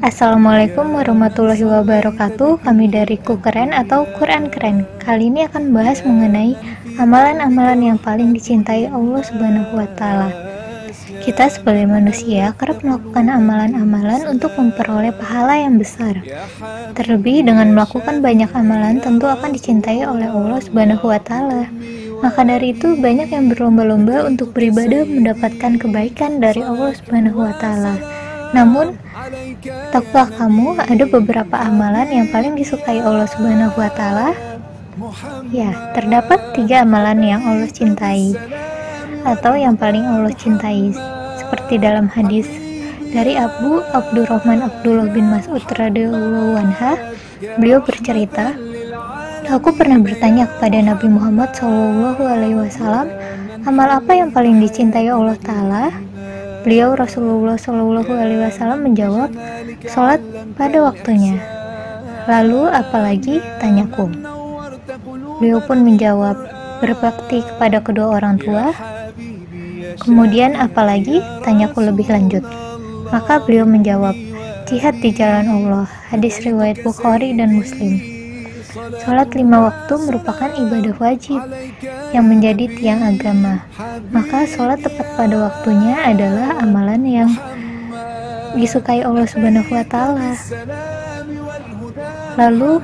Assalamualaikum warahmatullahi wabarakatuh. Kami dari Kukeren atau Quran Keren. Kali ini akan membahas mengenai Amalan-amalan yang paling dicintai Allah subhanahu wa ta'ala. Kita sebagai manusia kerap melakukan amalan-amalan untuk memperoleh pahala yang besar. Terlebih dengan melakukan banyak amalan tentu akan dicintai oleh Allah subhanahu wa ta'ala. Maka dari itu banyak yang berlomba-lomba untuk beribadah mendapatkan kebaikan dari Allah Subhanahu wa taala. Namun, tahukah kamu ada beberapa amalan yang paling disukai Allah Subhanahu wa taala? Ya, terdapat tiga amalan yang Allah cintai atau yang paling Allah cintai seperti dalam hadis dari Abu Abdurrahman Abdullah bin Mas'ud radhiyallahu anha beliau bercerita Aku pernah bertanya kepada Nabi Muhammad SAW, amal apa yang paling dicintai Allah Taala? Beliau Rasulullah Shallallahu Alaihi Wasallam menjawab, sholat pada waktunya. Lalu apalagi? Tanyaku. Beliau pun menjawab, berbakti kepada kedua orang tua. Kemudian apalagi? Tanyaku lebih lanjut. Maka beliau menjawab, jihad di jalan Allah. Hadis riwayat Bukhari dan Muslim. Sholat lima waktu merupakan ibadah wajib yang menjadi tiang agama. Maka sholat tepat pada waktunya adalah amalan yang disukai Allah Subhanahu wa taala. Lalu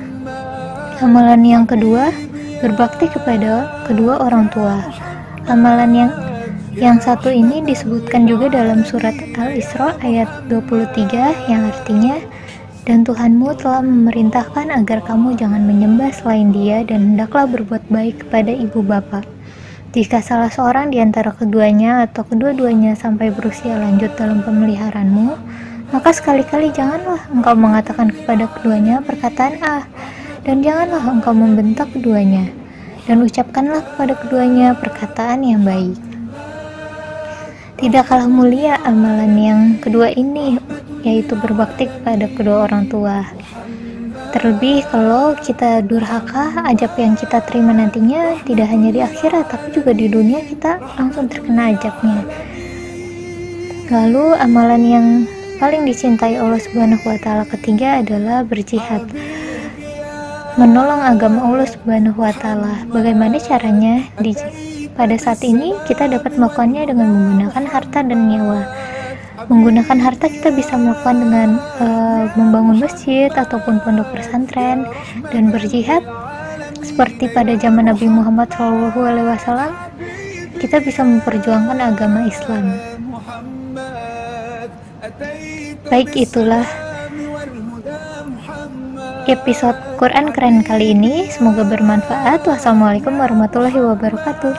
amalan yang kedua berbakti kepada kedua orang tua. Amalan yang yang satu ini disebutkan juga dalam surat Al-Isra ayat 23 yang artinya dan Tuhanmu telah memerintahkan agar kamu jangan menyembah selain dia dan hendaklah berbuat baik kepada ibu bapak. Jika salah seorang di antara keduanya atau kedua-duanya sampai berusia lanjut dalam pemeliharaanmu, maka sekali-kali janganlah engkau mengatakan kepada keduanya perkataan ah, dan janganlah engkau membentak keduanya, dan ucapkanlah kepada keduanya perkataan yang baik. Tidak kalah mulia amalan yang kedua ini, yaitu berbakti kepada kedua orang tua. Terlebih kalau kita durhaka, ajab yang kita terima nantinya tidak hanya di akhirat, tapi juga di dunia kita langsung terkena ajabnya. Lalu amalan yang paling dicintai Allah Subhanahu wa taala ketiga adalah berjihad. Menolong agama Allah Subhanahu wa taala. Bagaimana caranya? Di pada saat ini kita dapat melakukannya dengan menggunakan harta dan nyawa. Menggunakan harta kita bisa melakukan dengan uh, membangun masjid ataupun pondok pesantren dan berjihad seperti pada zaman Nabi Muhammad SAW kita bisa memperjuangkan agama Islam. Baik itulah episode Quran keren kali ini. Semoga bermanfaat. Wassalamualaikum warahmatullahi wabarakatuh.